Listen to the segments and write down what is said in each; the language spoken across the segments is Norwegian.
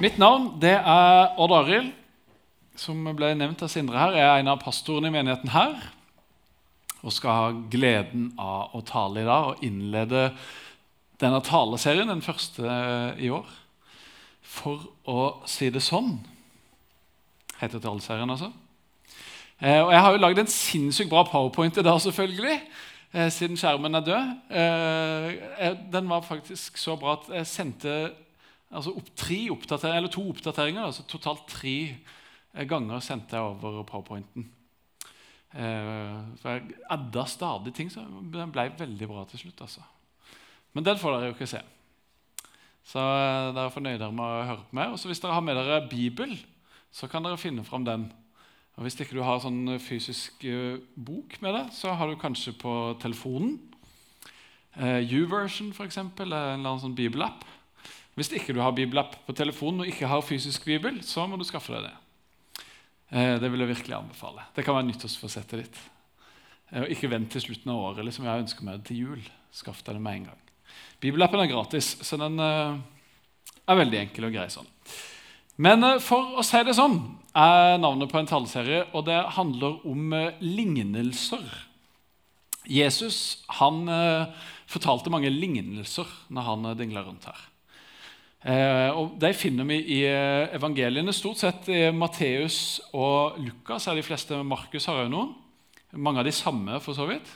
Mitt navn det er Odd Arild. Som ble nevnt av Sindre her, jeg er en av pastorene i menigheten her. Og skal ha gleden av å tale i dag og innlede denne taleserien, den første i år. For å si det sånn heter taleserien, altså. Eh, og jeg har jo lagd en sinnssykt bra powerpoint i dag, selvfølgelig. Eh, siden skjermen er død. Eh, den var faktisk så bra at jeg sendte altså opp eller to oppdateringer. altså Totalt tre ganger sendte jeg over powerpointen. for jeg adda stadig ting, så den ble veldig bra til slutt. altså. Men den får dere jo ikke se. Så dere er fornøyde med å høre på meg. Og hvis dere har med dere Bibel, så kan dere finne fram den. Og Hvis ikke du har sånn fysisk bok med deg, så har du kanskje på telefonen. Uh, YouVersion, f.eks., eller en eller annen sånn bibelapp. Hvis ikke du har bibelapp på telefonen og ikke har fysisk bibel, så må du skaffe deg det. Uh, det vil jeg virkelig anbefale. Det kan være nyttårsforsettet ditt. Og ikke vent til slutten av året. liksom jeg ønsker meg til jul. Skaff deg det med en gang. Bibelappen er gratis, så den er veldig enkel og grei sånn. Men for å si det sånn er navnet på en taleserie, og det handler om lignelser. Jesus han fortalte mange lignelser når han dingla rundt her. Og De finner vi i evangeliene. Stort sett i Matteus og Lukas er de fleste. Markus har òg noen. Mange av de samme, for så vidt.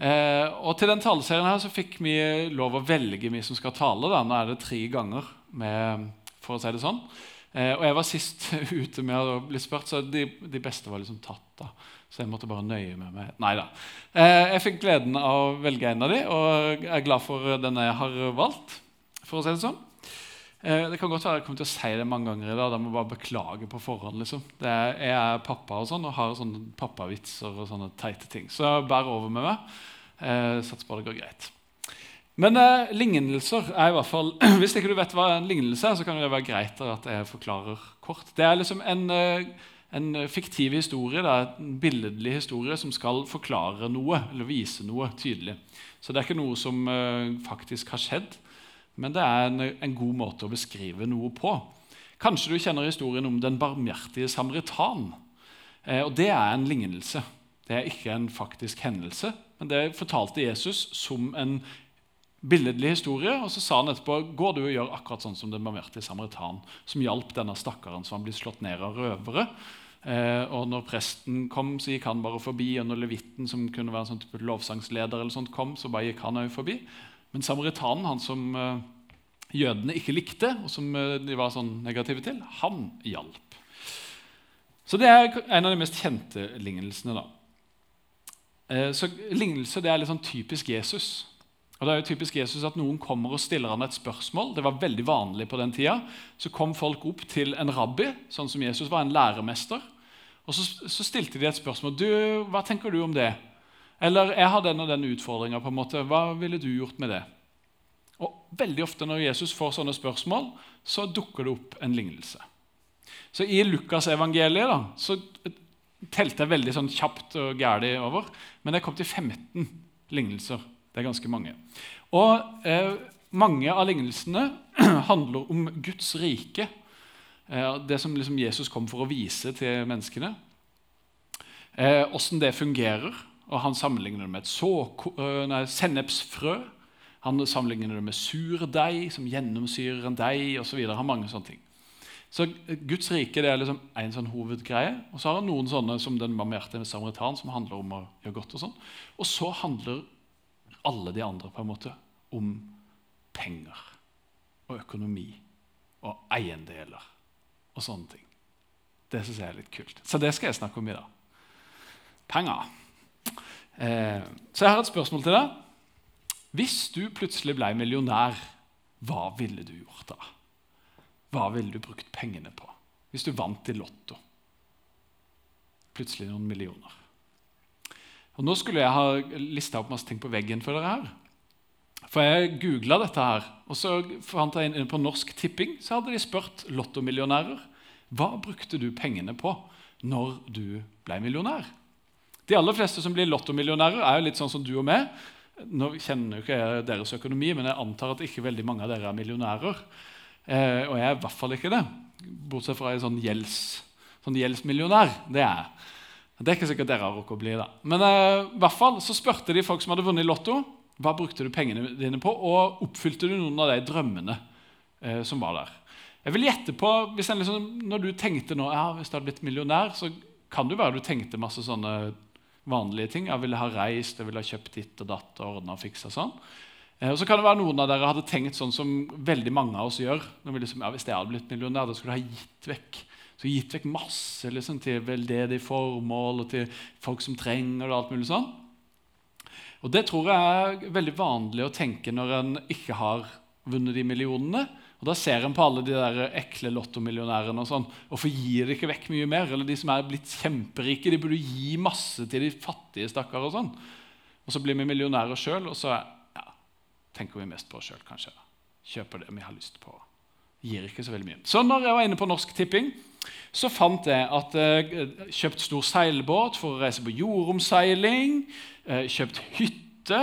og Til den taleserien her så fikk vi lov å velge vi som skal tale. Da. Nå er det tre ganger, med, for å si det sånn. Eh, og jeg var sist ute med å bli spurt, så de, de beste var liksom tatt. da. Så jeg måtte bare nøye med meg. Nei da. Eh, jeg fikk gleden av å velge en av de, og jeg er glad for den jeg har valgt. for å si Det sånn. Eh, det kan godt være jeg kommer til å si det mange ganger i dag. Da må jeg bare beklage på forhånd. liksom. Er, jeg er pappa og sånn, og har sånne pappavitser og sånne teite ting. Så bær over med meg. Eh, Satser på det går greit. Men eh, lignelser er i hvert fall Hvis ikke du vet hva en lignelse er, så kan det være greit at jeg forklarer kort. Det er liksom en, eh, en fiktiv historie, en billedlig historie som skal forklare noe eller vise noe tydelig. Så det er ikke noe som eh, faktisk har skjedd, men det er en, en, god måte å beskrive noe på. Kanskje du kjenner historien om den barmhjertige samaritan. Eh, og Det er en lignelse. Det er ikke en faktisk hendelse, men det fortalte Jesus som en billedlig historie, og så sa han etterpå går du og gjør akkurat sånn som den barmhjertige samaritan, som hjalp denne stakkaren som han ble slått ned av røvere. Eh, og når presten kom, så gikk han bare forbi, og når levitten, som kunne være en sånn lovsangsleder, eller sånt, kom, så bare gikk han òg forbi. Men samaritanen, han som eh, jødene ikke likte, og som eh, de var sånn negative til, han hjalp. Så det er en av de mest kjente lignelsene. da. Eh, så Lignelse det er litt sånn typisk Jesus. Og det er jo typisk Jesus at Noen kommer og stiller han et spørsmål. Det var veldig vanlig på den tida. Så kom folk opp til en rabbi, sånn som Jesus var, en læremester. Og så, så stilte de et spørsmål. du, 'Hva tenker du om det?' Eller 'Jeg har den og den utfordringa. Hva ville du gjort med det?' Og Veldig ofte når Jesus får sånne spørsmål, så dukker det opp en lignelse. Så I Lukasevangeliet da, så telte jeg veldig sånn kjapt og gæli over, men jeg kom til 15 lignelser. Det er ganske mange. Og eh, mange av lignelsene handler om Guds rike. Eh, det som liksom Jesus kom for å vise til menneskene. Åssen eh, det fungerer. Og Han sammenligner det med et så, eh, nei, sennepsfrø. Han sammenligner det med surdeig som gjennomsyrer en deig osv. har mange sånne ting. Så Guds rike det er liksom en sånn hovedgreie. Og så har han noen sånne som den barmhjertige samaritan, som handler om å gjøre godt. Og sånn. Og så handler alle de andre på en måte om penger og økonomi og eiendeler og sånne ting. Det syns jeg er litt kult. Så det skal jeg snakke om i dag. Penger. Eh, så jeg har et spørsmål til deg. Hvis du plutselig ble millionær, hva ville du gjort da? Hva ville du brukt pengene på? Hvis du vant i Lotto? Plutselig noen millioner. Og Nå skulle jeg ha lista opp masse ting på veggen for dere her. For jeg googla dette her, og så fant jeg inn på Norsk Tipping. Så hadde de spurt lottomillionærer hva brukte du pengene på når du ble millionær. De aller fleste som blir lottomillionærer, er jo litt sånn som du og meg. Nå kjenner jo ikke jeg deres økonomi, men jeg antar at ikke veldig mange av dere er millionærer. Eh, og jeg er i hvert fall ikke det. Bortsett fra en sånn, gjelds, sånn gjeldsmillionær. Det er jeg. Det er ikke sikkert dere har rukket å bli. da. Men eh, i hvert fall så spurte de folk som hadde vunnet i Lotto, hva brukte du pengene dine på, og oppfylte du noen av de drømmene eh, som var der. Jeg vil gjette på, liksom, Når du tenkte nå, ja, hvis du hadde blitt millionær, så kan det være du tenkte masse sånne vanlige ting. Jeg ville ha reist, jeg ville ha kjøpt ditt og datt og ordna og fiksa sånn. Eh, og så kan det være Noen av dere hadde tenkt sånn som veldig mange av oss gjør. Når vi liksom, ja, hvis jeg hadde blitt millionær, da skulle jeg ha gitt vekk så gitt vekk masse liksom, til veldedige formål og til folk som trenger det. og alt mulig sånn. Og Det tror jeg er veldig vanlig å tenke når en ikke har vunnet de millionene. Og Da ser en på alle de der ekle lottomillionærene. og sånn, Hvorfor gir de ikke vekk mye mer? Eller de som er blitt kjemperike, de burde gi masse til de fattige stakkar. Og sånn. Og så blir vi millionærer sjøl, og så ja, tenker vi mest på oss sjøl, kanskje. Kjøper det vi har lyst på. Gir ikke så veldig mye. Så når jeg var inne på Norsk Tipping, så fant jeg at jeg eh, kjøpt stor seilbåt for å reise på jordomseiling, eh, kjøpt hytte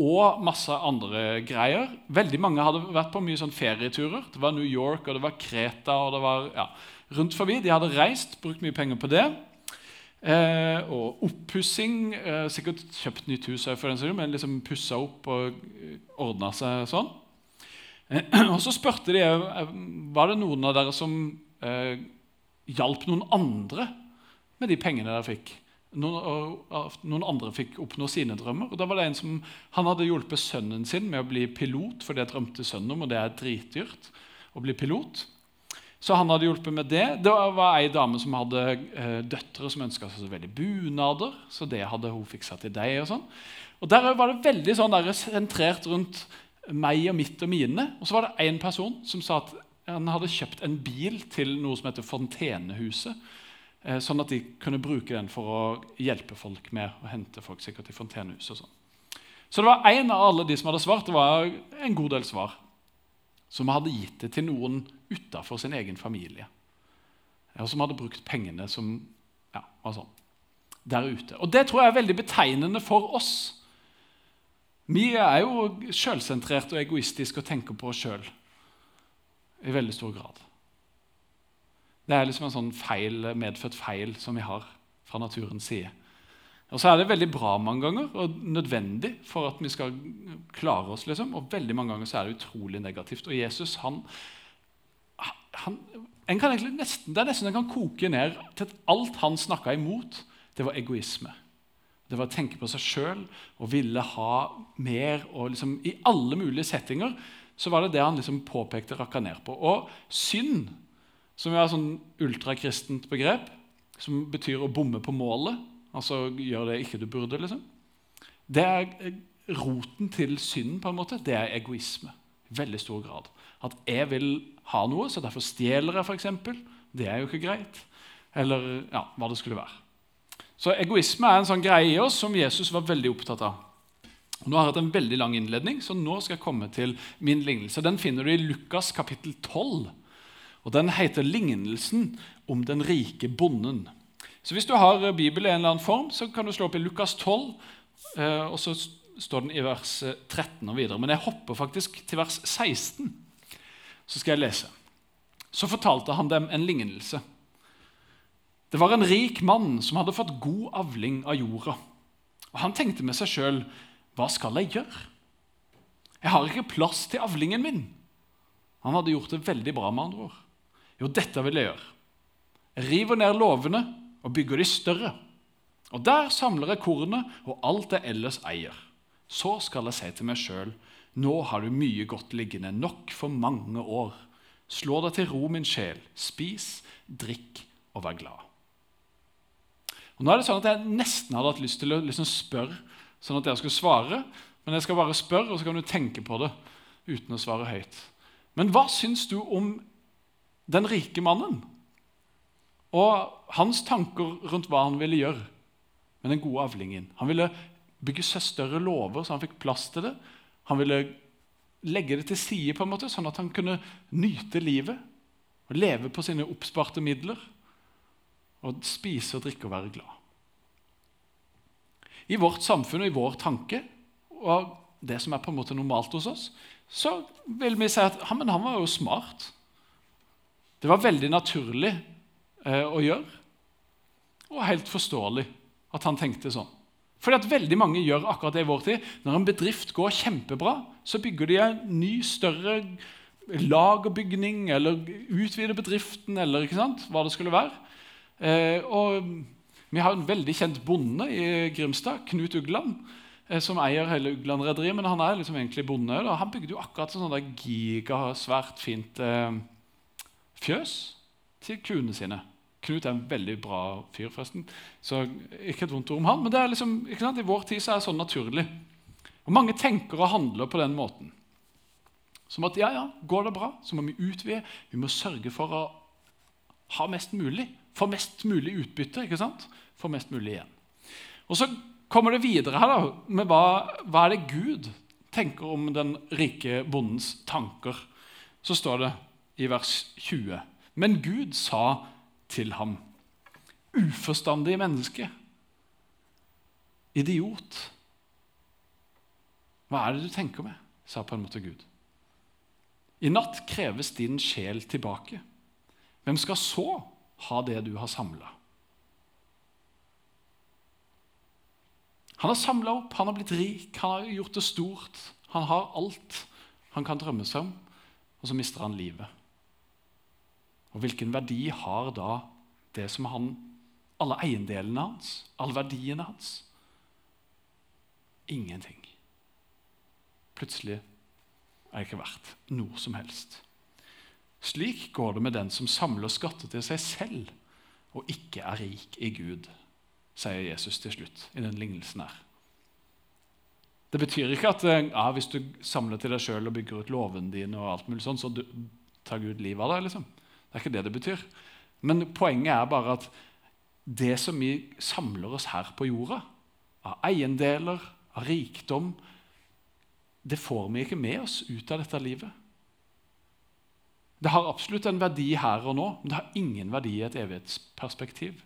og masse andre greier. Veldig mange hadde vært på mye sånn ferieturer. Det var New York og det var Kreta. og det var ja, rundt forbi. De hadde reist, brukt mye penger på det. Eh, og oppussing. Eh, sikkert kjøpt nytt hus, for den siden, men liksom pussa opp og eh, ordna seg sånn. Eh, og så spurte de var det noen av dere som eh, hjalp noen andre med de pengene dere fikk. Noen, noen, andre fikk oppnå sine drømmer. Og da var det en som, Han hadde hjulpet sønnen sin med å bli pilot, for det drømte sønnen om, og det er dritdyrt å bli pilot. Så han hadde hjulpet med det. Det var ei dame som hadde eh, døtre som ønska seg så veldig bunader. Så det hadde hun fiksa til deg. Og sånn. Og Der var det veldig sånn der, sentrert rundt meg og mitt og mine. Og så var det én person som sa at han hadde kjøpt en bil til noe som heter Fontenehuset. Eh, sånn at de kunne bruke den for å hjelpe folk med å hente folk sikkert i fontenehus. og sånn. Så det var en av alle de som hadde svart, det var en god del svar, som hadde gitt det til noen utafor sin egen familie. Og som hadde brukt pengene som ja, var sånn, der ute. Og Det tror jeg er veldig betegnende for oss. Vi er jo sjølsentrerte og egoistiske og tenker på oss sjøl i veldig stor grad. Det er liksom en sånn feil, medfødt feil som vi har fra naturens side. Og så er det veldig bra mange ganger og nødvendig for at vi skal klare oss. liksom, Og veldig mange ganger så er det utrolig negativt. Og Jesus, han, han nesten, Det er nesten en kan koke ned til at alt han snakka imot, det var egoisme. Det var å tenke på seg sjøl og ville ha mer. og liksom I alle mulige settinger så var det det han liksom påpekte rakka ned på. Og synd, som er et sånn ultrakristent begrep, som betyr å bomme på målet, altså gjøre det ikke du burde, liksom, det er eh, roten til synden. på en måte, Det er egoisme. I veldig stor grad. At jeg vil ha noe, så derfor stjeler jeg, f.eks. Det er jo ikke greit. Eller ja, hva det skulle være. Så egoisme er en sånn greie i oss som Jesus var veldig opptatt av. Nå har jeg hatt en veldig lang innledning, så nå skal jeg komme til min lignelse. Den finner du i Lukas kapittel 12. og Den heter 'Lignelsen om den rike bonden'. Så Hvis du har Bibelen i en eller annen form, så kan du slå opp i Lukas 12, eh, og så står den i vers 13 og videre. Men jeg hopper faktisk til vers 16. Så skal jeg lese. Så fortalte han dem en lignelse. Det var en rik mann som hadde fått god avling av jorda. Og Han tenkte med seg sjøl hva skal jeg gjøre? Jeg har ikke plass til avlingen min. Han hadde gjort det veldig bra. med andre ord. Jo, dette vil jeg gjøre. Jeg river ned låvene og bygger de større. Og Der samler jeg kornet og alt jeg ellers eier. Så skal jeg si til meg sjøl, nå har du mye godt liggende, nok for mange år. Slå deg til ro, min sjel. Spis, drikk og vær glad. Og nå er det sånn at Jeg nesten hadde hatt lyst til å liksom spørre sånn at dere skulle svare. Men jeg skal bare spørre, og så kan du tenke på det uten å svare høyt. Men hva syns du om den rike mannen? Og hans tanker rundt hva han ville gjøre med den gode avlingen. Han ville bygge seg større låver, så han fikk plass til det. Han ville legge det til side, på en måte, sånn at han kunne nyte livet. Og leve på sine oppsparte midler. Og spise og drikke og være glad. I vårt samfunn og i vår tanke og det som er på en måte normalt hos oss, så vil vi si at han var jo smart. Det var veldig naturlig eh, å gjøre, og helt forståelig at han tenkte sånn. Fordi at veldig mange gjør akkurat det i vår tid. Når en bedrift går kjempebra, så bygger de en ny, større lagerbygning eller utvider bedriften eller hva det skulle være. Eh, og Vi har en veldig kjent bonde i Grimstad, Knut Ugland, eh, som eier hele Ugland-rederiet. Men han er liksom egentlig bonde. Da. Han bygde jo akkurat sånn gigasvært fint eh, fjøs til kuene sine. Knut er en veldig bra fyr, forresten. Så ikke et vondt ord om han, men det er liksom, i vår tid så er det sånn naturlig. Og Mange tenker og handler på den måten. Som at ja, ja, går det bra, så må vi utvide. Vi må sørge for å ha mest mulig. Få mest mulig utbytte. ikke sant? Få mest mulig igjen. Og Så kommer det videre her da, med hva, hva er det Gud tenker om den rike bondens tanker. Så står det i vers 20.: Men Gud sa til ham. Uforstandig menneske. Idiot. Hva er det du tenker med? sa på en måte Gud. I natt kreves din sjel tilbake. Hvem skal så ha det du har samla? Han har samla opp, han har blitt rik, han har gjort det stort. Han har alt han kan drømme seg om, og så mister han livet. Og hvilken verdi har da det som han Alle eiendelene hans, alle verdiene hans? Ingenting. Plutselig er det ikke verdt noe som helst. Slik går det med den som samler skatter til seg selv og ikke er rik i Gud, sier Jesus til slutt i den lignelsen her. Det betyr ikke at ja, hvis du samler til deg sjøl og bygger ut låvene dine, og alt mulig sånn, så tar Gud livet av deg. liksom. Det er ikke det det betyr. Men poenget er bare at det som vi samler oss her på jorda, av eiendeler, av rikdom, det får vi ikke med oss ut av dette livet. Det har absolutt en verdi her og nå, men det har ingen verdi i et evighetsperspektiv.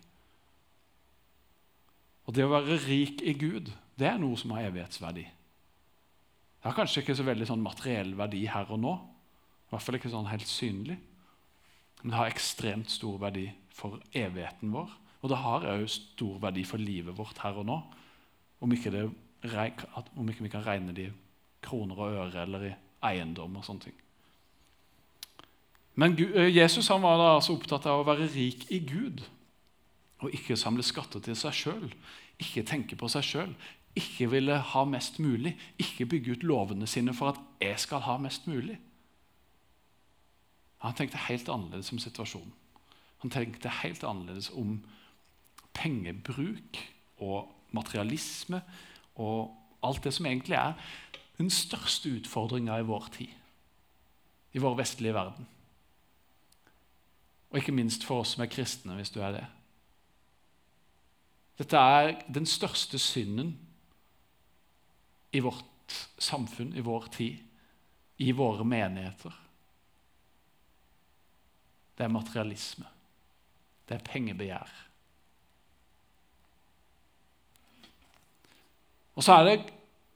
Og det å være rik i Gud, det er noe som har evighetsverdi. Det har kanskje ikke så veldig sånn materiell verdi her og nå, i hvert fall ikke sånn helt synlig. Men det har ekstremt stor verdi for evigheten vår. Og det har òg stor verdi for livet vårt her og nå. Om ikke, det, om ikke vi kan regne det i kroner og øre eller i eiendom og sånne ting. Men eh, Jesus var da altså opptatt av å være rik i Gud og ikke samle skatter til seg sjøl. Ikke tenke på seg sjøl. Ikke ville ha mest mulig. Ikke bygge ut lovene sine for at jeg skal ha mest mulig. Han tenkte helt annerledes om situasjonen. Han tenkte helt annerledes om pengebruk og materialisme og alt det som egentlig er den største utfordringa i vår tid, i vår vestlige verden. Og ikke minst for oss som er kristne, hvis du er det. Dette er den største synden i vårt samfunn, i vår tid, i våre menigheter. Det er materialisme. Det er pengebegjær. Og så er det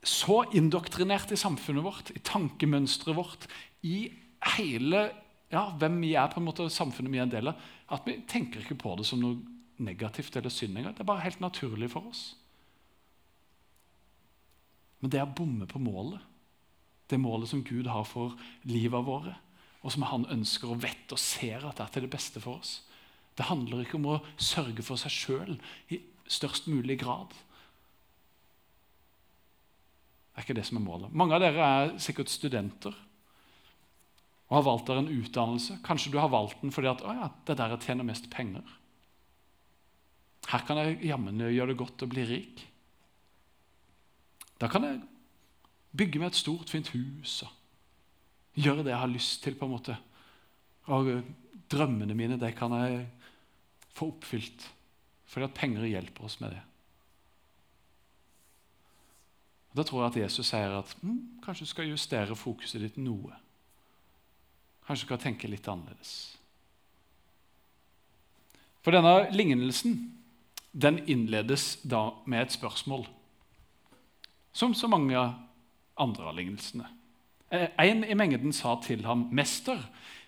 så indoktrinert i samfunnet vårt, i tankemønsteret vårt, i hele ja, hvem vi er, på en måte, samfunnet vi er en del av, at vi tenker ikke på det som noe negativt eller synd engang. Det er bare helt naturlig for oss. Men det å bomme på målet, det målet som Gud har for livet våre, og som han ønsker og vet og ser at det er til det beste for oss. Det handler ikke om å sørge for seg sjøl i størst mulig grad. Det er ikke det som er målet. Mange av dere er sikkert studenter og har valgt dere en utdannelse. Kanskje du har valgt den fordi at, å ja, det er der jeg tjener mest penger. Her kan jeg jammen gjøre det godt og bli rik. Da kan jeg bygge meg et stort, fint hus. og gjøre det jeg har lyst til. på en måte. Og drømmene mine det kan jeg få oppfylt. Fordi at penger hjelper oss med det. Og Da tror jeg at Jesus sier at hm, kanskje du skal justere fokuset ditt noe. Kanskje du skal tenke litt annerledes. For denne lignelsen den innledes da med et spørsmål. Som så mange andre av lignelsene. Eh, en i mengden sa til ham, 'Mester,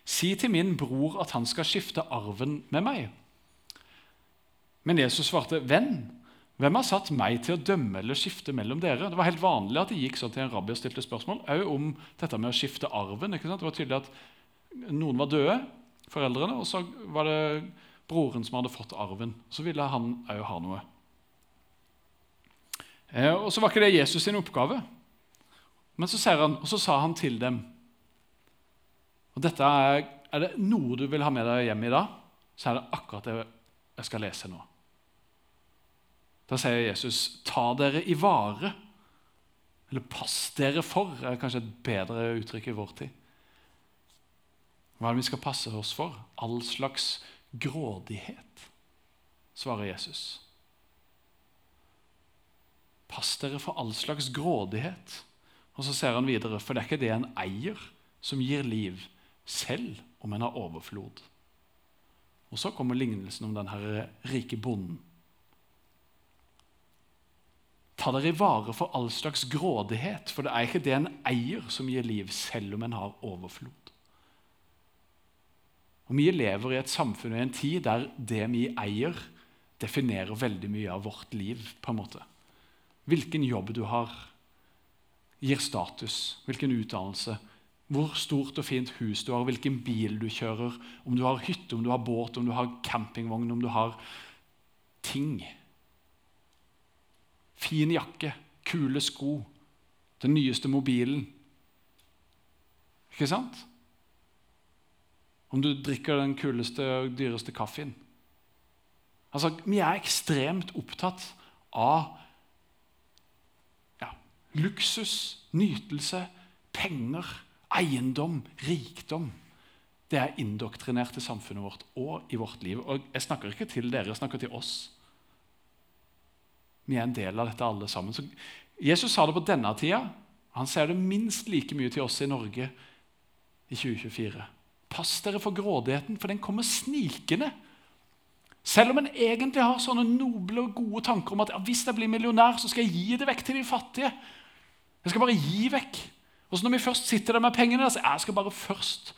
si til min bror at han skal skifte arven med meg.' Men Jesus svarte, 'Venn, hvem har satt meg til å dømme eller skifte mellom dere?' Det var helt vanlig at de gikk sånn til en rabbi og stilte spørsmål, òg om dette med å skifte arven. Det var tydelig at noen var døde, foreldrene, og så var det broren som hadde fått arven. Så ville han òg ha noe. Eh, og så var ikke det Jesus sin oppgave. Men så, han, og så sa han til dem og dette er, er det noe du vil ha med deg hjem i dag, så er det akkurat det jeg skal lese nå. Da sier Jesus, 'Ta dere i vare', eller 'pass dere for', er kanskje et bedre uttrykk i vår tid. Hva er det vi skal passe oss for? All slags grådighet, svarer Jesus. Pass dere for all slags grådighet. Og så ser han videre, for det er ikke det en eier som gir liv, selv om en har overflod. Og så kommer lignelsen om denne rike bonden. Ta dere i vare for all slags grådighet, for det er ikke det en eier som gir liv, selv om en har overflod. Og Vi lever i et samfunn og i en tid der det vi eier, definerer veldig mye av vårt liv. på en måte. Hvilken jobb du har, gir status. Hvilken utdannelse. Hvor stort og fint hus du har, hvilken bil du kjører. Om du har hytte, om du har båt, om du har campingvogn, om du har ting. Fin jakke, kule sko, den nyeste mobilen. Ikke sant? Om du drikker den kuleste og dyreste kaffen. Altså, Vi er ekstremt opptatt av Luksus, nytelse, penger, eiendom, rikdom. Det er indoktrinert i samfunnet vårt og i vårt liv. Og Jeg snakker ikke til dere, jeg snakker til oss. Vi er en del av dette alle sammen. Så Jesus sa det på denne tida. Han sier det minst like mye til oss i Norge i 2024. Pass dere for grådigheten, for den kommer snikende. Selv om en egentlig har sånne noble og gode tanker om at ja, hvis jeg blir millionær, så skal jeg gi det vekk til de fattige. Jeg skal bare gi vekk. Og så når vi først sitter der med pengene, så jeg skal bare først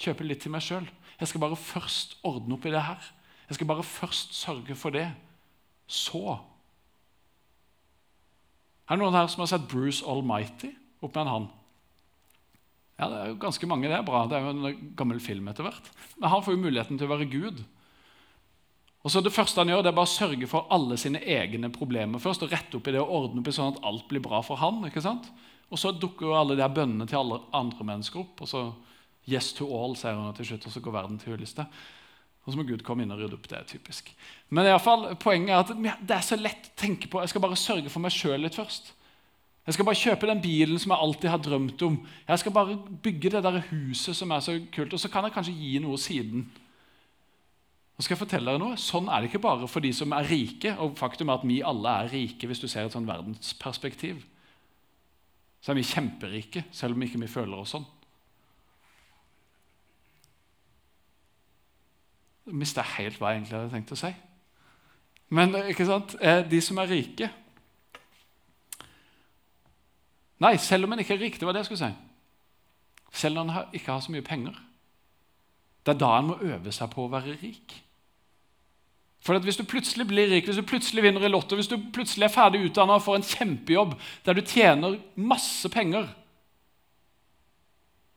kjøpe litt til meg sjøl. Jeg skal bare først ordne opp i det her. Jeg skal bare først sørge for det. Så Er det noen her som har sett Bruce Almighty opp med en hand. Ja, det er jo ganske mange. Det er bra. Det er jo en gammel film etter hvert. Men han får jo muligheten til å være Gud. Og så Det første han gjør, det er bare å sørge for alle sine egne problemer først. og rette opp i det og ordne opp i sånn at alt blir bra for han. ikke sant? Og så dukker jo alle de her bønnene til alle andre mennesker opp. Og så yes to all, sier han til slutt, og så går verden til hylleste. Og så må Gud komme inn og rydde opp. Det er typisk. Men i alle fall, poenget er at det er så lett å tenke på. Jeg skal bare sørge for meg sjøl litt først. Jeg skal bare kjøpe den bilen som jeg alltid har drømt om. Jeg skal bare bygge det der huset som er så kult. Og så kan jeg kanskje gi noe siden. Nå skal jeg fortelle dere noe. Sånn er det ikke bare for de som er rike. Og faktum er at vi alle er rike hvis du ser et sånn verdensperspektiv. Så er vi kjemperike, selv om ikke vi føler oss sånn. Jeg mista helt hva jeg egentlig hadde tenkt å si. Men ikke sant? Eh, de som er rike Nei, selv om en ikke er rik. Det var det jeg skulle si. Selv om en ikke har så mye penger. Det er da en må øve seg på å være rik. For Hvis du plutselig blir rik, hvis du plutselig vinner i Lotto, hvis du plutselig er ferdig utdanna og får en kjempejobb der du tjener masse penger,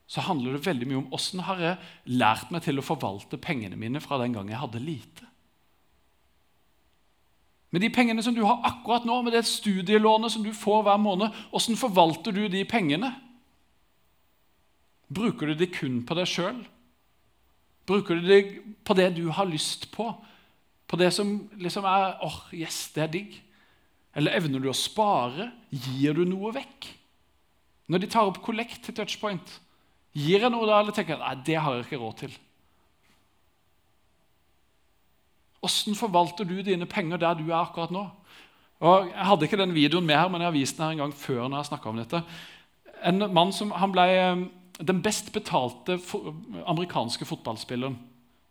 så handler det veldig mye om åssen har jeg lært meg til å forvalte pengene mine fra den gang jeg hadde lite. Med de pengene som du har akkurat nå, med det studielånet som du får hver måned, åssen forvalter du de pengene? Bruker du de kun på deg sjøl? Bruker du de på det du har lyst på? På det som liksom er åh, oh, yes, det er digg? Eller evner du å spare? Gir du noe vekk? Når de tar opp kollekt til touchpoint, gir jeg noe da, eller tenker jeg nei, det har jeg ikke råd til? Åssen forvalter du dine penger der du er akkurat nå? Og Jeg hadde ikke den videoen med her, men jeg har vist den her en gang før. når jeg om dette. En mann som, han ble eh, den best betalte amerikanske fotballspilleren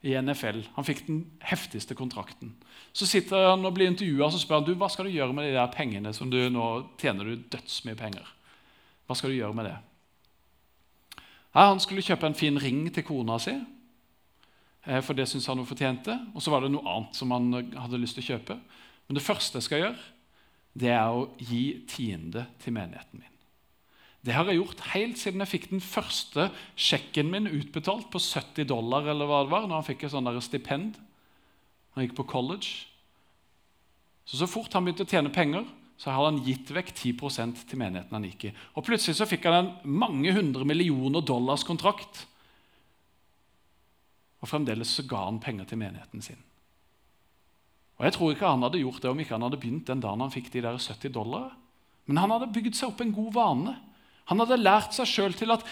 i NFL. Han fikk den heftigste kontrakten. Så sitter han og blir intervjua og spør han, du, hva skal du gjøre med de der pengene som du nå tjener du dødsmye penger. Hva skal du gjøre med det? Ja, han skulle kjøpe en fin ring til kona si, eh, for det syntes han hun fortjente. Og så var det noe annet som han hadde lyst til å kjøpe. Men det første jeg skal gjøre, det er å gi tiende til menigheten min. Det har jeg gjort helt siden jeg fikk den første sjekken min utbetalt på 70 dollar. eller hva det var, når han fikk et sånn stipend når han gikk på college. Så så fort han begynte å tjene penger, så hadde han gitt vekk 10% til menigheten han gikk i. Og Plutselig så fikk han en mange hundre millioner dollars kontrakt. Og fremdeles så ga han penger til menigheten sin. Og Jeg tror ikke han hadde gjort det om ikke han hadde begynt den dagen han fikk de der 70 dollar. Men han hadde bygd seg opp en god vane. Han hadde lært seg sjøl til at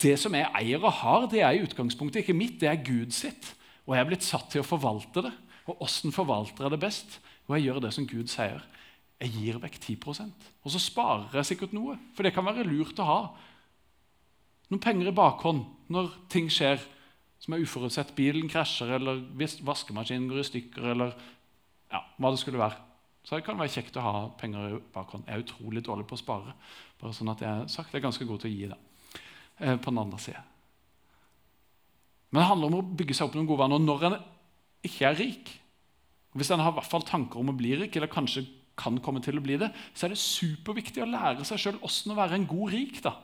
det som jeg eier og har, det er i utgangspunktet ikke mitt, det er Gud sitt. Og jeg er blitt satt til å forvalte det. Og åssen forvalter jeg det best? Og jeg gjør det som Gud sier. Jeg gir vekk 10% Og så sparer jeg sikkert noe, for det kan være lurt å ha. Noen penger i bakhånd når ting skjer som er uforutsett. Bilen krasjer, eller hvis vaskemaskinen går i stykker, eller ja, hva det skulle være. Så det kan være kjekt å ha penger i bakhånd. Jeg er utrolig dårlig på å spare. Bare sånn at Jeg har sagt, jeg er ganske god til å gi det eh, på den andre siden. Men det handler om å bygge seg opp noen gode vaner når en ikke er rik. Hvis en har i hvert fall tanker om å bli rik, eller kanskje kan komme til å bli det, så er det superviktig å lære seg sjøl åssen å være en god rik. da.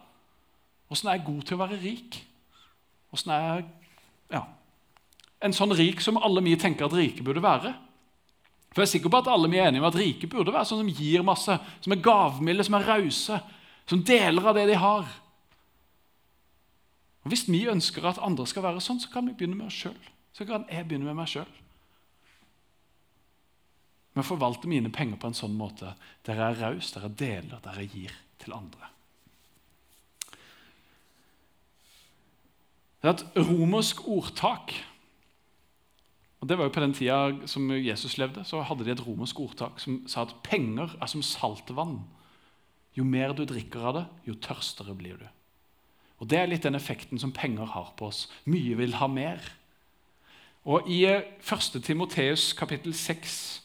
Åssen er jeg god til å være rik? Åssen er jeg ja, en sånn rik som alle vi tenker at rike burde være? For jeg er sikker på at alle vi er enige om at rike burde være sånn som gir masse, som er gavmilde, som er rause, som deler av det de har. Og Hvis vi ønsker at andre skal være sånn, så kan vi begynne med oss sjøl. Så kan jeg begynne med meg sjøl. Men forvalte mine penger på en sånn måte der jeg er raus, der jeg deler, der jeg gir til andre. Det er et romersk ordtak. Og det var jo På den tida som Jesus levde, så hadde de et romersk ordtak som sa at penger er som saltvann. Jo mer du drikker av det, jo tørstere blir du. Og Det er litt den effekten som penger har på oss. Mye vil ha mer. Og I 1. Timoteus kapittel 6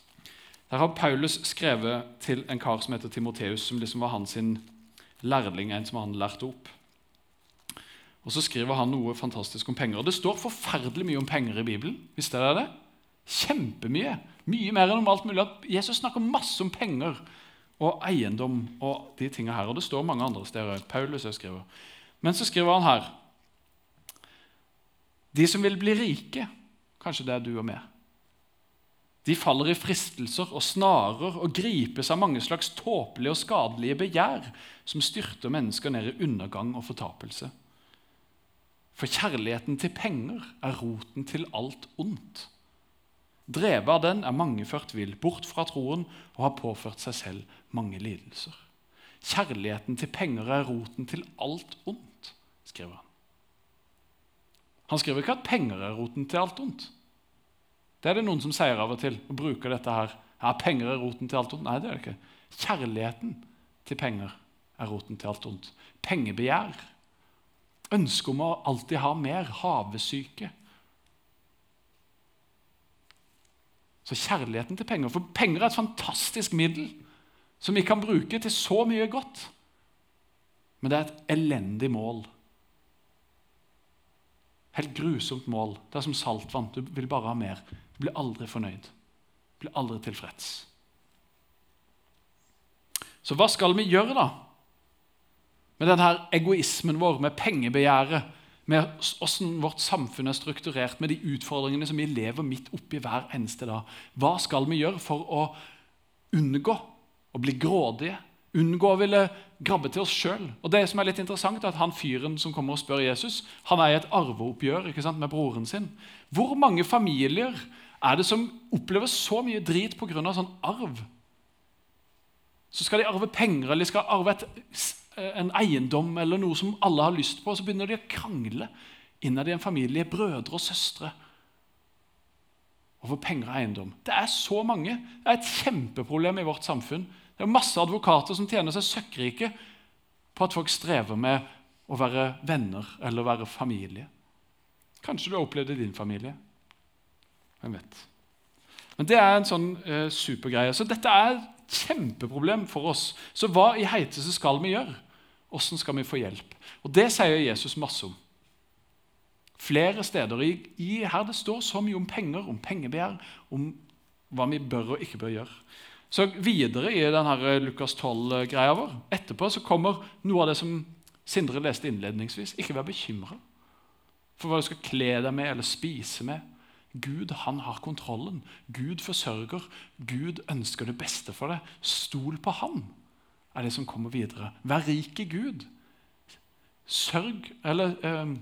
der har Paulus skrevet til en kar som heter Timoteus, som liksom var hans lærling, en som han lærte opp. Og Så skriver han noe fantastisk om penger. Og Det står forferdelig mye om penger i Bibelen. Visste dere det? Kjempemye. Mye mer enn om alt mulig. Jesus snakker masse om penger og eiendom og de tingene her. Og det står mange andre steder. Paulus skriver. Men så skriver han her De som vil bli rike, kanskje det er du og meg de faller i fristelser og snarer og gripes av mange slags tåpelige og skadelige begjær som styrter mennesker ned i undergang og fortapelse. For kjærligheten til penger er roten til alt ondt. Drevet av den er mange ført vill bort fra troen og har påført seg selv mange lidelser. Kjærligheten til penger er roten til alt ondt, skriver han. Han skriver ikke at penger er roten til alt ondt. Det er det noen som sier av og til og bruker dette her. Ja, penger er roten til alt ondt. Nei, det er det ikke. Kjærligheten til penger er roten til alt ondt. Pengebegjær. Ønsket om å alltid ha mer. Havesyke. Så kjærligheten til penger For penger er et fantastisk middel som vi kan bruke til så mye godt. Men det er et elendig mål. Helt grusomt mål. Det er som saltvann. Du vil bare ha mer Du blir aldri fornøyd, Du blir aldri tilfreds. Så hva skal vi gjøre, da? Med denne egoismen vår, med pengebegjæret, med hvordan vårt samfunn er strukturert, med de utfordringene som vi lever midt oppi hver eneste dag. Hva skal vi gjøre for å unngå å bli grådige? Unngå å ville grabbe til oss sjøl. Det som er litt interessant, er at han fyren som kommer og spør Jesus, han er i et arveoppgjør sant, med broren sin. Hvor mange familier er det som opplever så mye drit pga. sånn arv. Så skal de arve penger eller de skal arve et, en eiendom eller noe som alle har lyst på, og så begynner de å krangle innad i en familie, brødre og søstre, over penger og eiendom. Det er så mange. Det er et kjempeproblem i vårt samfunn. Det er masse advokater som tjener seg søkkrike på at folk strever med å være venner eller være familie. Kanskje du har opplevd det i din familie. Hvem vet? Men Det er en sånn eh, supergreie. Så dette er kjempeproblem for oss. Så hva i heiteste skal vi gjøre? Åssen skal vi få hjelp? Og Det sier Jesus masse om. Flere steder i, i her det står så mye om penger, om pengebegjær, om hva vi bør og ikke bør gjøre. Så Videre i denne Lukas 12-greia vår etterpå så kommer noe av det som Sindre leste innledningsvis. Ikke vær bekymra for hva du skal kle deg med eller spise med. Gud han har kontrollen. Gud forsørger. Gud ønsker det beste for deg. Stol på ham, er det som kommer videre. Vær rik i Gud. Sørg, eller eh,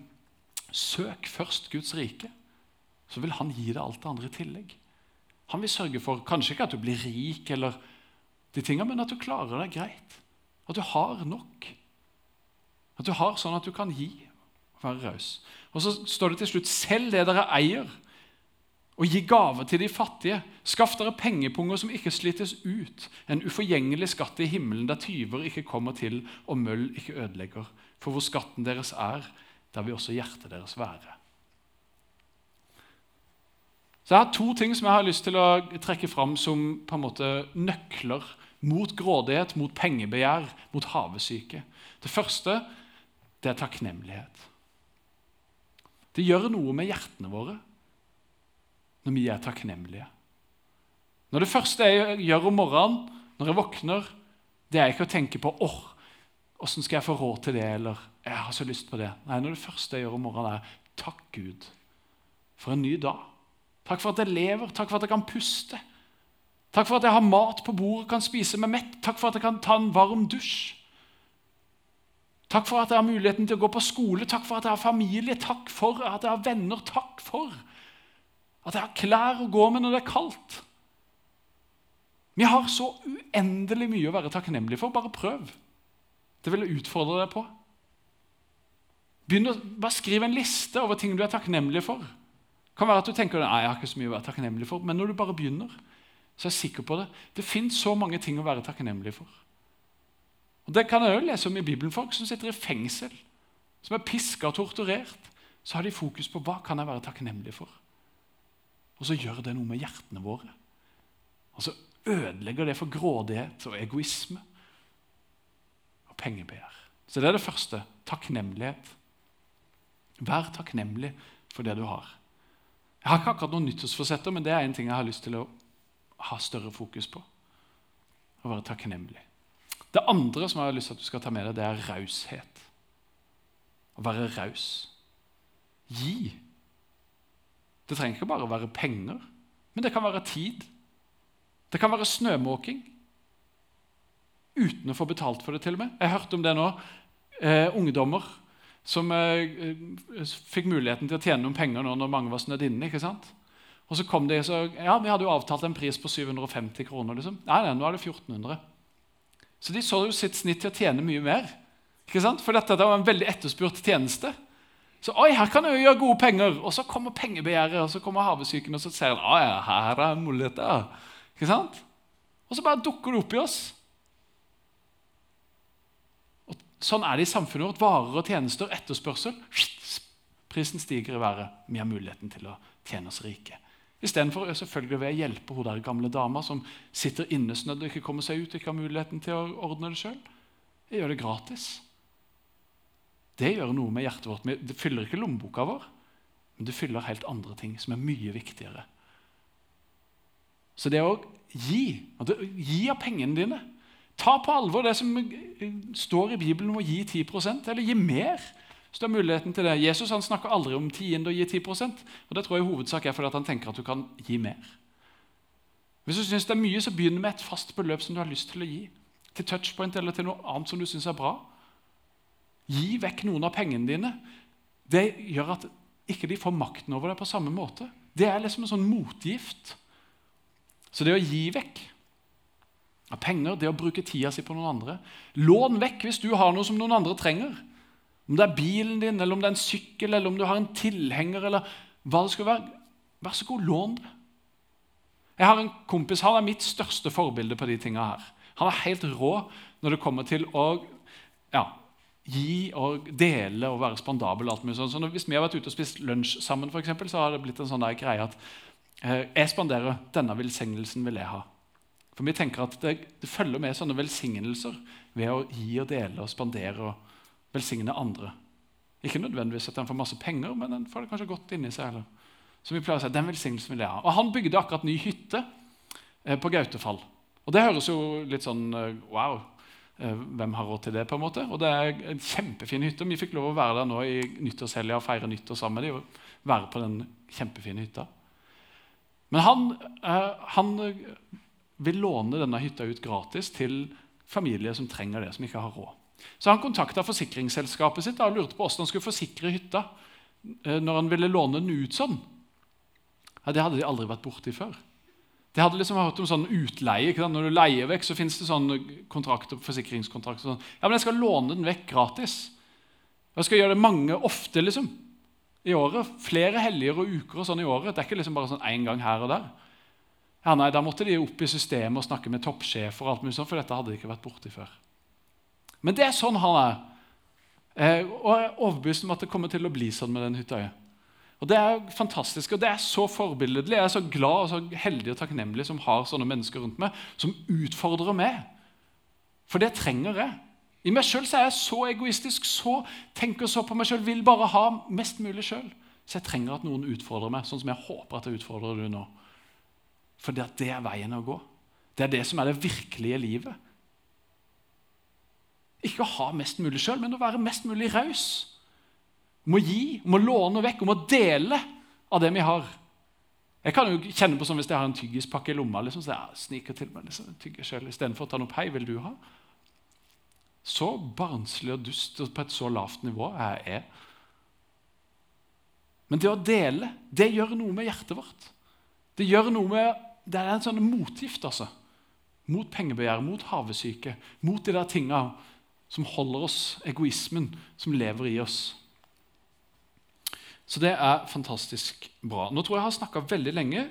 Søk først Guds rike, så vil han gi deg alt det andre i tillegg. Han vil sørge for kanskje ikke at du blir rik, eller de tingene, men at du klarer deg greit. At du har nok. At du har sånn at du kan gi og være raus. Og så står det til slutt selv det dere eier, og gi gaver til de fattige. Skaff dere pengepunger som ikke slites ut, en uforgjengelig skatt i himmelen der tyver ikke kommer til og møll ikke ødelegger. For hvor skatten deres er, der vil også hjertet deres være. Så Jeg har to ting som jeg har lyst til å trekke fram som på en måte nøkler mot grådighet, mot pengebegjær, mot havesyke. Det første det er takknemlighet. Det gjør noe med hjertene våre når vi er takknemlige. Når Det første jeg gjør om morgenen når jeg våkner, det er ikke å tenke på åh, åssen skal jeg få råd til det, eller jeg har så lyst på det. Nei, når Det første jeg gjør om morgenen, er takk, Gud, for en ny dag. Takk for at jeg lever, takk for at jeg kan puste. Takk for at jeg har mat på bordet, kan spise meg mett. Takk for at jeg kan ta en varm dusj. Takk for at jeg har muligheten til å gå på skole. Takk for at jeg har familie. Takk for at jeg har venner. Takk for at jeg har klær å gå med når det er kaldt. Vi har så uendelig mye å være takknemlig for. Bare prøv. Det vil jeg utfordre deg på. Begynn å, bare Skriv en liste over ting du er takknemlig for. Det kan være at du tenker Nei, jeg har ikke så mye å være takknemlig for, men når du bare begynner, så er jeg sikker på det. Det fins så mange ting å være takknemlig for. Og Det kan jeg òg lese om i Bibelen. Folk som sitter i fengsel, som er piska og torturert. Så har de fokus på hva kan jeg være takknemlig for. Og så gjør det noe med hjertene våre. Og så ødelegger det for grådighet og egoisme og pengebegjær. Så det er det første. Takknemlighet. Vær takknemlig for det du har. Jeg har ikke akkurat noen nyttårsforsetter, men det er en ting jeg har lyst til å ha større fokus på. Å være takknemlig. Det andre som jeg har lyst til at du skal ta med deg, det er raushet. Å være raus. Gi. Det trenger ikke bare være penger, men det kan være tid. Det kan være snømåking. Uten å få betalt for det, til og med. Jeg hørte om det nå. Eh, ungdommer som eh, fikk muligheten til å tjene noen penger nå når mange var snødd inne. ikke sant? Og så kom de så, ja, Vi hadde jo avtalt en pris på 750 kroner. liksom. Nei, nei, nå er det 1400. Så de så jo sitt snitt til å tjene mye mer. ikke sant? For dette var en veldig etterspurt tjeneste. Så oi, her kan jeg jo gjøre gode penger. Og så kommer pengebegjæret, og så kommer havesyken, og så ser han, ja, her er muligheter. Ikke sant? Og så bare dukker det opp i oss. Sånn er det i samfunnet vårt. Varer og tjenester, etterspørsel. Prisen stiger i været. Vi har muligheten til å tjene oss rike. Istedenfor selvfølgelig vil å hjelpe hun der gamle dama som sitter innesnødd og ikke kommer seg ut og ikke har muligheten til å ordne det selv. Jeg gjør det gratis. Det gjør noe med hjertet vårt. Det fyller ikke lommeboka vår, men det fyller helt andre ting som er mye viktigere. Så det å gi Gi av pengene dine. Ta på alvor det som står i Bibelen om å gi 10% eller gi mer. Så du har muligheten til det. Jesus han snakker aldri om tiende og gi 10% og Det tror jeg i hovedsak er fordi han tenker at du kan gi mer. Hvis du syns det er mye, så begynn med et fast beløp som du har lyst til å gi. Til touchpoint eller til noe annet som du syns er bra. Gi vekk noen av pengene dine. Det gjør at ikke de får makten over deg på samme måte. Det er liksom en sånn motgift. Så det å gi vekk av penger, det å bruke tida si på noen andre. Lån vekk hvis du har noe som noen andre trenger. Om det er bilen din, eller om det er en sykkel, eller om du har en tilhenger, eller hva det skal være. Vær så god, lån det. Jeg har en kompis, Han er mitt største forbilde på de tinga her. Han er helt rå når det kommer til å ja, gi og dele og være spandabel. alt mye sånn. Så Hvis vi har vært ute og spist lunsj sammen, for eksempel, så har det blitt en sånn greie at eh, jeg spanderer, denne velsignelsen vil jeg ha. For vi tenker at det, det følger med sånne velsignelser ved å gi og dele og spandere og velsigne andre. Ikke nødvendigvis at en får masse penger, men en får det kanskje godt inni seg. Eller. Så vi pleier å si, den velsignelsen vil jeg ha. Og Han bygde akkurat ny hytte eh, på Gautefall. Og Det høres jo litt sånn eh, wow hvem har råd til det? på en måte? Og Det er en kjempefin hytte. Vi fikk lov å være der nå i nyttårshelga og feire nyttår sammen med dem. Og være på den kjempefine hytta. Men han, han vil låne denne hytta ut gratis til familier som trenger det, som ikke har råd. Så han kontakta forsikringsselskapet sitt og lurte på hvordan han skulle forsikre hytta eh, når han ville låne den ut sånn. Ja, det hadde de aldri vært borti før. De hadde liksom hørt om sånn utleie. Når du leier vekk, så fins det sånne kontrakter, forsikringskontrakter. Sånn. Ja, men jeg skal låne den vekk gratis. Jeg skal gjøre det mange ofte liksom, i året. Flere helger og uker og sånn i året. Det er ikke liksom bare sånn én gang her og der. Ja, nei, Da måtte de opp i systemet og snakke med toppsjefer, og alt mulig sånt, for dette hadde de ikke vært borti før. Men det er sånn han er. Eh, og jeg er overbevist om at det kommer til å bli sånn med den hytta. Og Det er fantastisk, og det er så forbilledlig. Jeg er så glad og så heldig og takknemlig som har sånne mennesker rundt meg som utfordrer meg. For det trenger jeg. I meg sjøl er jeg så egoistisk, så tenker så på meg sjøl, vil bare ha mest mulig sjøl. Så jeg trenger at noen utfordrer meg, sånn som jeg håper at jeg utfordrer du nå. For det er veien å gå. Det er det som er det virkelige livet. Ikke å ha mest mulig sjøl, men å være mest mulig raus. Om å gi, om å låne vekk, om å dele av det vi har. Jeg kan jo kjenne på sånn Hvis jeg har en tyggispakke i lomma, liksom, så jeg sniker til meg liksom, tygger selv, istedenfor å ta noe Hei, vil du ha? Så barnslig og dust og på et så lavt nivå jeg er. Men det å dele, det gjør noe med hjertet vårt. Det gjør noe med, det er en sånn motgift altså. mot pengebegjær, mot havesyke, mot de der tinga som holder oss, egoismen som lever i oss. Så det er fantastisk bra. Nå tror jeg jeg har snakka veldig lenge.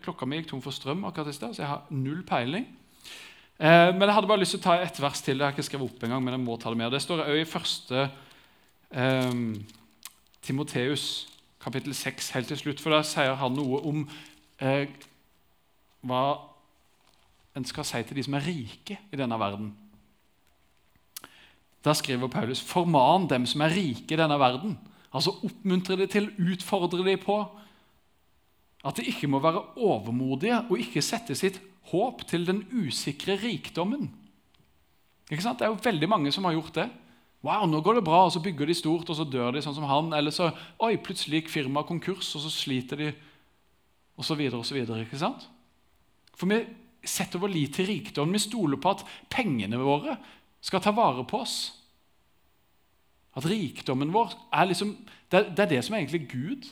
Klokka mi gikk tom for strøm, akkurat i sted, så jeg har null peiling. Eh, men jeg hadde bare lyst til å ta ett vers til. Det har jeg ikke skrevet opp engang, men jeg må ta det med. Det står òg i første eh, Timoteus, kapittel 6, helt til slutt. For der sier han noe om eh, hva en skal si til de som er rike i denne verden. Da skriver Paulus.: Forman dem som er rike i denne verden. Altså oppmuntre dem til, utfordre dem på at de ikke må være overmodige og ikke sette sitt håp til den usikre rikdommen. Ikke sant? Det er jo veldig mange som har gjort det. Wow, nå går det bra, og så bygger de stort, og så dør de sånn som han. Eller så oi, plutselig gikk firmaet konkurs, og så sliter de, og så videre og så videre. ikke sant? For vi setter vår lit til rikdom. Vi stoler på at pengene våre skal ta vare på oss. At rikdommen vår er liksom, det, er, det er det som er egentlig Gud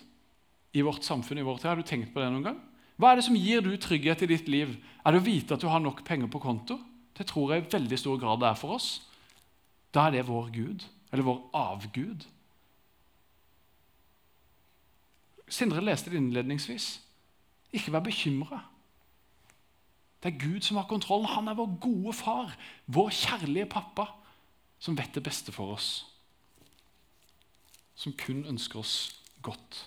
i vårt samfunn. i vår tid. Har du tenkt på det noen gang? Hva er det som gir du trygghet i ditt liv? Er det å vite at du har nok penger på konto? Det tror jeg i veldig stor grad det er for oss. Da er det vår Gud, eller vår avgud. Sindre leste det innledningsvis. Ikke vær bekymra. Det er Gud som har kontrollen. Han er vår gode far, vår kjærlige pappa, som vet det beste for oss. Som kun ønsker oss godt.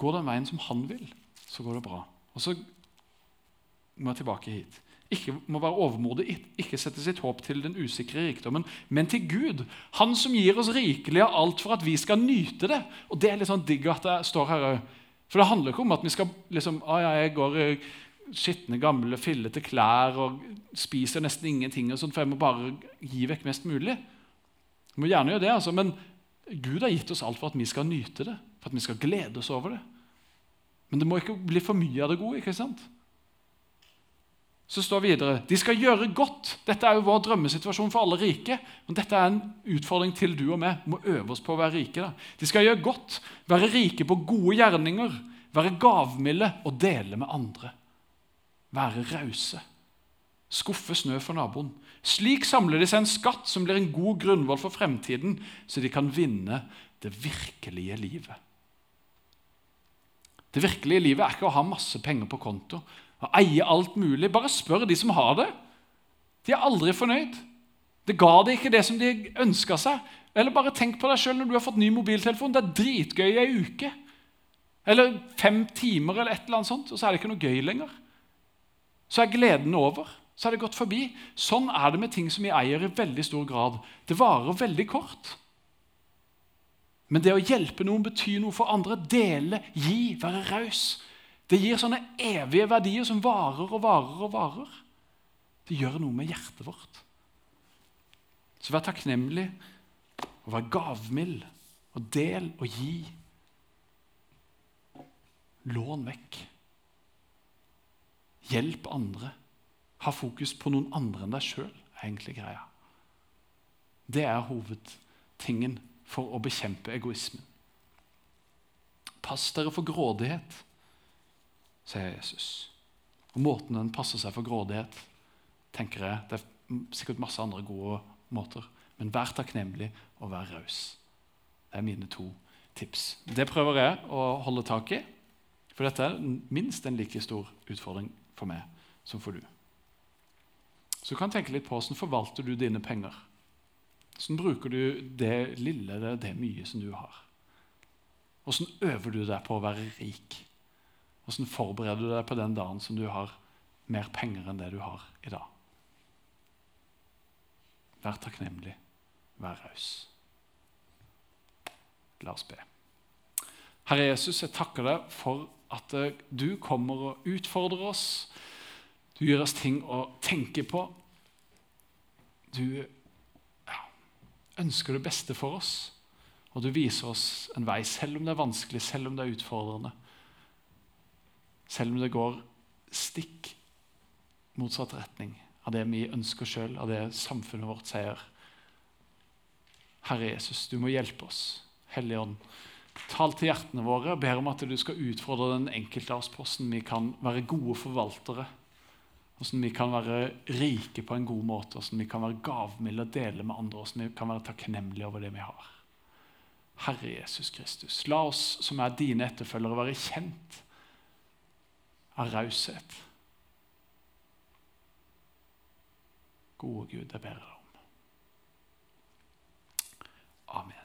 Går den veien som han vil, så går det bra. Og så må jeg tilbake hit. Ikke må være overmodig, ikke sette sitt håp til den usikre rikdommen, men til Gud. Han som gir oss rikelig av alt for at vi skal nyte det. Og Det er litt sånn digg at det står her òg. For det handler ikke om at vi skal liksom, ah, ja, jeg går skitne, gamle, fillete klær og spiser nesten ingenting, og sånt, for jeg må bare gi vekk mest mulig. Jeg må gjerne gjøre det, altså, Men Gud har gitt oss alt for at vi skal nyte det, for at vi skal glede oss over det. Men det må ikke bli for mye av det gode. ikke sant? Så står videre de skal gjøre godt. Dette er jo vår drømmesituasjon for alle rike. Men dette er en utfordring til du og meg. Vi må øve oss på å være rike. Da. De skal gjøre godt, være rike på gode gjerninger, være gavmilde og dele med andre være rause. Skuffe snø for naboen. Slik samler de seg en skatt som blir en god grunnvoll for fremtiden, så de kan vinne det virkelige livet. Det virkelige livet er ikke å ha masse penger på konto og eie alt mulig. Bare spør de som har det. De er aldri fornøyd. Det ga de ikke det som de ønska seg. Eller bare tenk på deg sjøl når du har fått ny mobiltelefon. Det er dritgøy i ei uke. Eller fem timer, eller et eller annet sånt, og så er det ikke noe gøy lenger. så er gleden over. Så er det gått forbi. Sånn er det med ting som vi eier i veldig stor grad. Det varer veldig kort. Men det å hjelpe noen betyr noe for andre. Dele, gi, være raus. Det gir sånne evige verdier som varer og varer og varer. Det gjør noe med hjertet vårt. Så vær takknemlig og vær gavmild og del og gi. Lån vekk. Hjelp andre. Ha fokus på noen andre enn deg sjøl, er egentlig greia. Det er hovedtingen for å bekjempe egoismen. Pass dere for grådighet, sier Jesus. Og Måten den passer seg for grådighet, tenker jeg, det er sikkert masse andre gode måter. Men vær takknemlig og vær raus. Det er mine to tips. Det prøver jeg å holde tak i. For dette er minst en like stor utfordring for meg som for du. Så du kan tenke litt på hvordan forvalter du dine penger. Hvordan bruker du det lille, det, det mye som du har? Hvordan øver du deg på å være rik? Hvordan forbereder du deg på den dagen som du har mer penger enn det du har i dag? Vær takknemlig, vær raus. La oss be. Herre Jesus, jeg takker deg for at eh, du kommer og utfordrer oss. Du gir oss ting å tenke på. Du ja, ønsker det beste for oss, og du viser oss en vei, selv om det er vanskelig, selv om det er utfordrende. Selv om det går stikk motsatt retning av det vi ønsker sjøl, av det samfunnet vårt sier. Herre Jesus, du må hjelpe oss. Hellige Ånd, tal til hjertene våre og ber om at du skal utfordre den enkelte av oss på hvordan vi kan være gode forvaltere. Hvordan vi kan være rike på en god måte, hvordan vi kan være gavmilde og dele med andre. Hvordan vi kan være takknemlige over det vi har. Herre Jesus Kristus, la oss som er dine etterfølgere, være kjent av raushet. Gode Gud, jeg ber deg om. Amen.